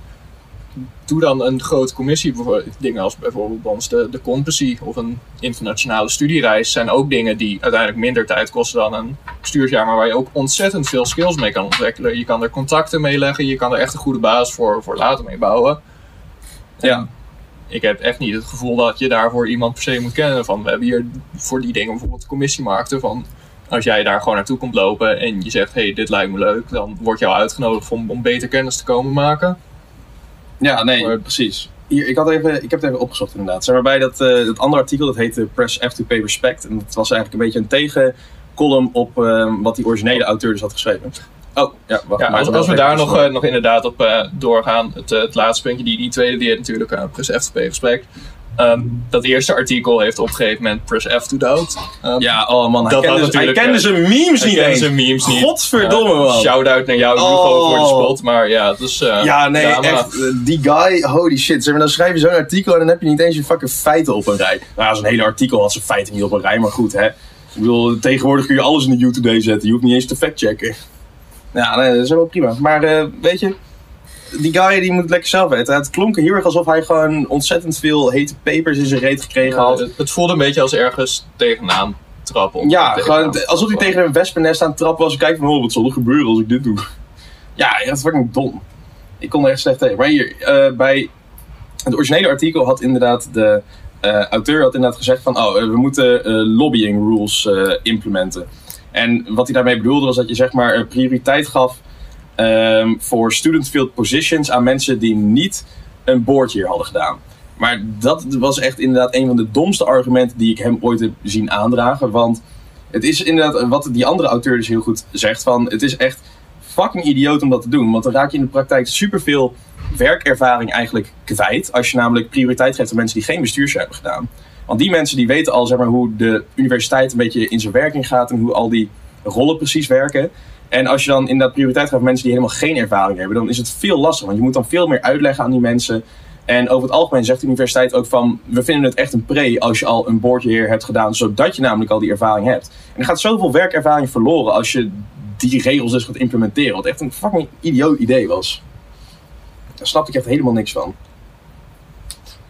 [SPEAKER 3] doe dan een grote commissie. Dingen als bijvoorbeeld bij ons de, de Compassy of een internationale studiereis zijn ook dingen die uiteindelijk minder tijd kosten dan een bestuursjaar, maar waar je ook ontzettend veel skills mee kan ontwikkelen. Je kan er contacten mee leggen, je kan er echt een goede basis voor, voor later mee bouwen.
[SPEAKER 2] Ja.
[SPEAKER 3] Ik heb echt niet het gevoel dat je daarvoor iemand per se moet kennen. Van, we hebben hier voor die dingen bijvoorbeeld commissiemarkten van als jij daar gewoon naartoe komt lopen en je zegt, hey, dit lijkt me leuk, dan word je al uitgenodigd om, om beter kennis te komen maken.
[SPEAKER 2] Ja, nee,
[SPEAKER 3] Maar-
[SPEAKER 2] precies. Hier, ik, had even, ik heb het even opgezocht inderdaad. Zeg maar bij dat, dat andere artikel, dat heette Press F to Pay Respect. En dat was eigenlijk een beetje een tegencolumn op eh, wat die originele auteur dus had geschreven. Oh, ja, wacht.
[SPEAKER 3] Ja,
[SPEAKER 2] maar
[SPEAKER 3] als, we daar nog, eh, nog inderdaad op eh, doorgaan, het, het laatste puntje, die, die tweede, die heet natuurlijk uh, Press F to Pay Respect. Ehm, dat eerste artikel heeft op een gegeven moment Press F to Doubt. Ehm,
[SPEAKER 2] Ja, oh man, hij
[SPEAKER 3] Dat
[SPEAKER 2] kende, hij kende
[SPEAKER 3] eh,
[SPEAKER 2] zijn memes niet eens.
[SPEAKER 3] zijn memes niet.
[SPEAKER 2] Godverdomme, man.
[SPEAKER 3] Shout-out naar jou, Hugo,
[SPEAKER 2] Oh.
[SPEAKER 3] voor de spot. Maar ja, het is... eh,
[SPEAKER 2] Ja, nee, echt. eh, Die guy, holy shit. Zeg maar, dan schrijf je zo'n artikel en dan heb je niet eens je fucking feiten op een rij. Nou, ja, zo'n hele artikel had zijn feiten niet op een rij, maar goed, hè. Ik bedoel, tegenwoordig kun je alles in de YouTube zetten. Je hoeft niet eens te factchecken. Ja, nee, dat is wel prima. Maar eh, weet je, die guy die moet het lekker zelf weten. Het klonk heel erg alsof hij gewoon ontzettend veel hete papers in zijn reet gekregen
[SPEAKER 3] Ja,
[SPEAKER 2] had.
[SPEAKER 3] het, het voelde een beetje als ergens tegenaan trappen.
[SPEAKER 2] Ja,
[SPEAKER 3] tegenaan
[SPEAKER 2] gewoon alsof hij tegen een wespennest aan het trappen was. En kijkt van, oh, wat zal er gebeuren als ik dit doe? Ja, dat is fucking dom. Ik kon er echt slecht tegen. Maar hier, eh, bij het originele artikel had inderdaad de eh, auteur had inderdaad gezegd van, oh, eh, we moeten eh, lobbying rules implementen. En wat hij daarmee bedoelde was dat je zeg maar prioriteit gaf ehm, voor student field positions aan mensen die niet een board hier hadden gedaan. Maar dat was echt inderdaad een van de domste argumenten die ik hem ooit heb zien aandragen. Want het is inderdaad wat die andere auteur dus heel goed zegt: van het is echt fucking idioot om dat te doen. Want dan raak je in de praktijk superveel werkervaring eigenlijk kwijt. Als je namelijk prioriteit geeft aan mensen die geen bestuursjaar hebben gedaan. Want die mensen die weten al zeg maar, hoe de universiteit een beetje in zijn werking gaat en hoe al die rollen precies werken. En als je dan inderdaad prioriteit aan mensen die helemaal geen ervaring hebben, dan is het veel lastiger. Want je moet dan veel meer uitleggen aan die mensen. En over het algemeen zegt de universiteit ook van, we vinden het echt een pre als je al een boordjeheer hebt gedaan, zodat je namelijk al die ervaring hebt. En er gaat zoveel werkervaring verloren als je die regels dus gaat implementeren. Wat echt een fucking idioot idee was. Daar snapte ik echt helemaal niks van.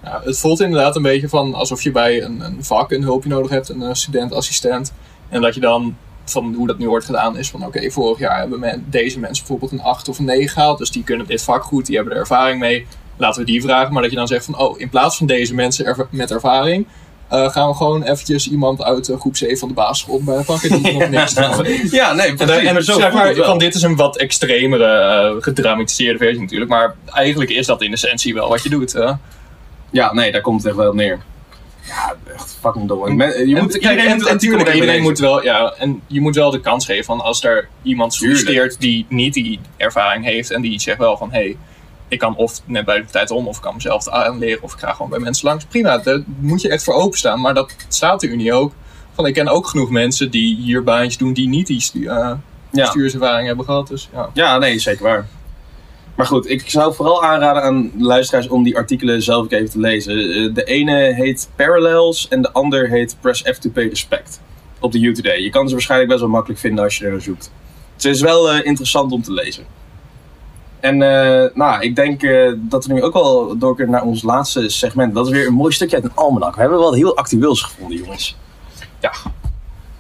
[SPEAKER 3] Het voelt inderdaad een beetje van alsof je bij een, een vak een hulpje nodig hebt, een eh, student-assistent. En dat je dan, van hoe dat nu wordt gedaan, is van oké, vorig jaar hebben men, deze mensen bijvoorbeeld een 8 of een 9 gehaald. Dus die kunnen dit vak goed, die hebben er ervaring mee. Laten we die vragen. Maar dat je dan zegt van oh, in plaats van deze mensen erva- met ervaring, eh, gaan we gewoon eventjes iemand uit eh, groep 7 van de basisschool bijpakken die nog niks.
[SPEAKER 2] Ja, nee,
[SPEAKER 3] En, daar- en zeg maar, van dit is een wat extremere, eh, gedramatiseerde versie natuurlijk. Maar eigenlijk is dat in essentie wel wat je doet.
[SPEAKER 2] Ja, nee, daar komt het echt wel op neer. Ja, echt fucking dom. Je
[SPEAKER 3] En-
[SPEAKER 2] moet, iedereen
[SPEAKER 3] en,
[SPEAKER 2] moet het
[SPEAKER 3] en
[SPEAKER 2] artikel
[SPEAKER 3] tuurlijk,
[SPEAKER 2] even
[SPEAKER 3] iedereen moet wel, ja, en je moet wel de kans geven van als er iemand solliciteert die niet die ervaring heeft en die zegt wel van hé, hey, ik kan of net bij de tijd om of ik kan mezelf aanleren of ik ga gewoon bij mensen langs. Prima, daar moet je echt voor openstaan. Maar dat staat de Unie ook. Van ik ken ook genoeg mensen die hier baantjes doen die niet die stu- eh,
[SPEAKER 2] Ja.
[SPEAKER 3] bestuurservaring hebben gehad. Dus ja.
[SPEAKER 2] Ja, nee, zeker waar. Maar goed, ik zou vooral aanraden aan luisteraars om die artikelen zelf even te lezen. Eh, De ene heet Parallels en de ander heet Press F to Pay Respect. Op de U Today. Je kan ze waarschijnlijk best wel makkelijk vinden als je er zoekt. Het is wel eh, interessant om te lezen. En eh, nou, ik denk dat we nu ook wel door kunnen naar ons laatste segment. Dat is weer een mooi stukje uit een almanak. We hebben wel heel actueels gevonden, jongens.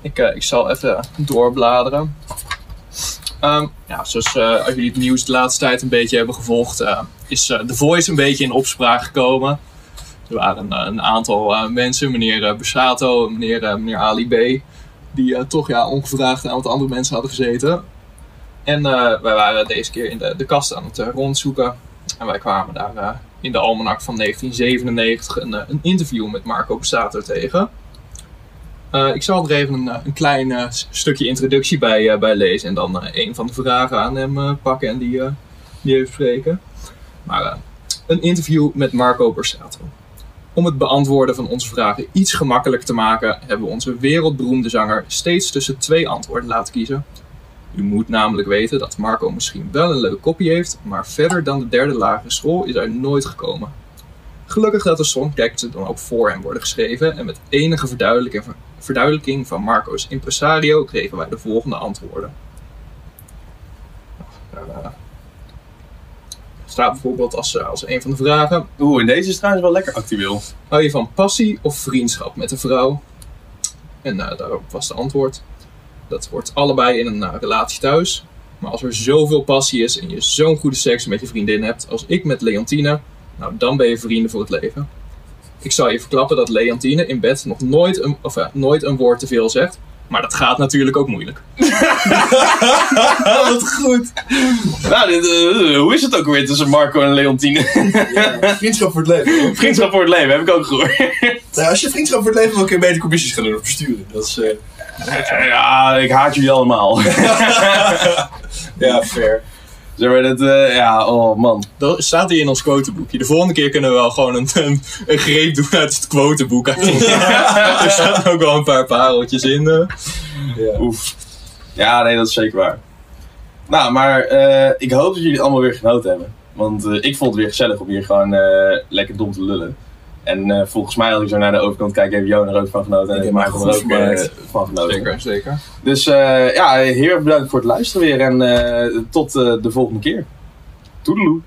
[SPEAKER 3] Ik, eh, ik zal even doorbladeren. Ehm, ja, zoals eh, als jullie het nieuws de laatste tijd een beetje hebben gevolgd, eh, is eh, The Voice een beetje in opspraak gekomen. Er waren eh, een aantal eh, mensen, meneer Besato en meneer, eh, meneer Ali B, die eh, toch ja, ongevraagd aan wat andere mensen hadden gezeten. En eh, wij waren deze keer in de, de kast aan het eh, rondzoeken. En wij kwamen daar eh, in de almanak van 1997 een, eh, een interview met Marco Besato tegen. Eh, ik zal er even een, eh, een klein eh, stukje introductie bij, eh, bij lezen en dan een van de vragen aan hem pakken en die, die even spreken. Maar een interview met Marco Borsato. Om het beantwoorden van onze vragen iets gemakkelijker te maken, hebben we onze wereldberoemde zanger steeds tussen twee antwoorden laten kiezen. U moet namelijk weten dat Marco misschien wel een leuk kopje heeft, maar verder dan de derde lagere school is hij nooit gekomen. Gelukkig dat de songteksten dan ook voor hem worden geschreven en met enige verduidelijking verduidelijking van Marco's impresario kregen wij de volgende antwoorden. Eh, staat bijvoorbeeld als, eh, als een van de vragen:
[SPEAKER 2] Oeh, en deze is trouwens wel lekker actueel.
[SPEAKER 3] Hou je van passie of vriendschap met een vrouw? En eh, daarop was de antwoord: dat wordt allebei in een eh, relatie thuis. Maar als er zoveel passie is en je zo'n goede seks met je vriendin hebt als ik met Leontine, nou dan ben je vrienden voor het leven. Ik zal je verklappen dat Leontine in bed nog nooit een, of, eh, nooit een woord te veel zegt. Maar dat gaat natuurlijk ook moeilijk.
[SPEAKER 2] Wat goed. Nou, dit, eh, hoe is het ook weer tussen Marco en Leontine?
[SPEAKER 1] Vriendschap voor het leven. hoor.
[SPEAKER 2] Vriendschap voor het leven, heb ik ook gehoord.
[SPEAKER 1] Nou, als je vriendschap voor het leven wil, kun je beter commissies gaan doen of besturen. Dat is, eh,
[SPEAKER 2] Eh, ja, ik haat jullie allemaal.
[SPEAKER 1] ja, fair.
[SPEAKER 2] Zeg maar, dat, ja, oh man.
[SPEAKER 3] Dat staat hier in ons quoteboekje. De volgende keer kunnen we wel gewoon een, een, een greep doen uit het quoteboek. er staan ook wel een paar pareltjes in. eh.
[SPEAKER 1] Ja.
[SPEAKER 2] Oef. Ja, nee, dat is zeker waar. Nou, maar eh, ik hoop dat jullie allemaal weer genoten hebben. Want eh, ik vond het weer gezellig om hier gewoon lekker dom te lullen. En eh, volgens mij, als ik zo naar de overkant kijk, heeft Johan er ook van genoten. En
[SPEAKER 1] Ik heb
[SPEAKER 2] Michael er ook eh, van genoten.
[SPEAKER 3] Zeker, zeker.
[SPEAKER 2] Dus eh, ja, heel erg bedankt voor het luisteren weer. En eh, tot eh, de volgende keer. Toedeloe.